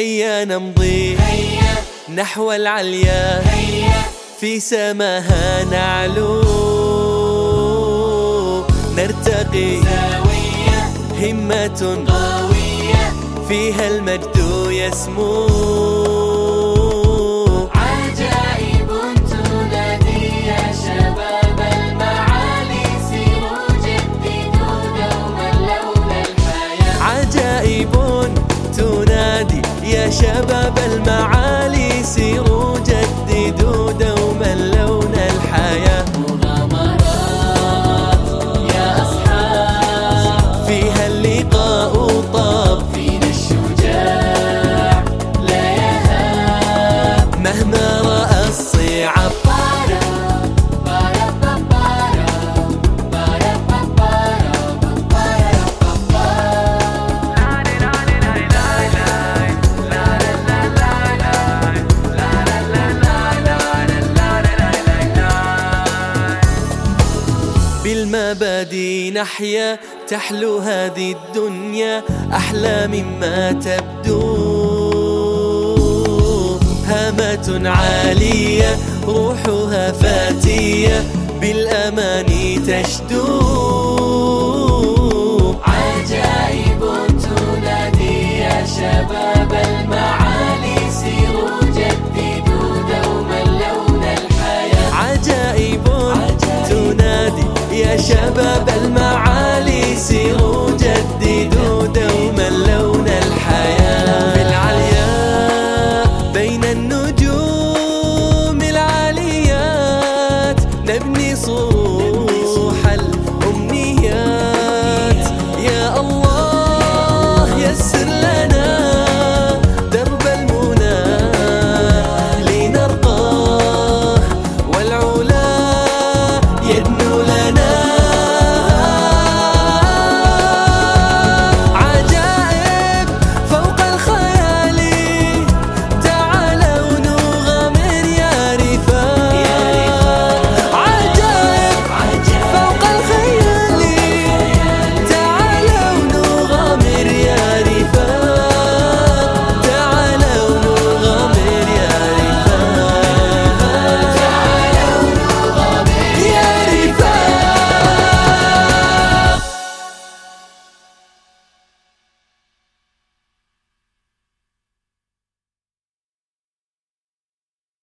هيا نمضي هيا. نحو العليا. هيا. في سماها نعلو. نرتقي. زاوية همة قوية. فيها المجد يسمو. يا شباب المعالي سيروا جددوا دوما لون الحياة. مغامرات يا أصحاب. فيها اللقاء طاب. فينا الشجاع. لا يهاب. مهما رأى الصعاب. بالمبادئ نحيا تحلو هذه الدنيا أحلى مما تبدو. هامة عالية روحها فاتية بالأمان تشدو. شباب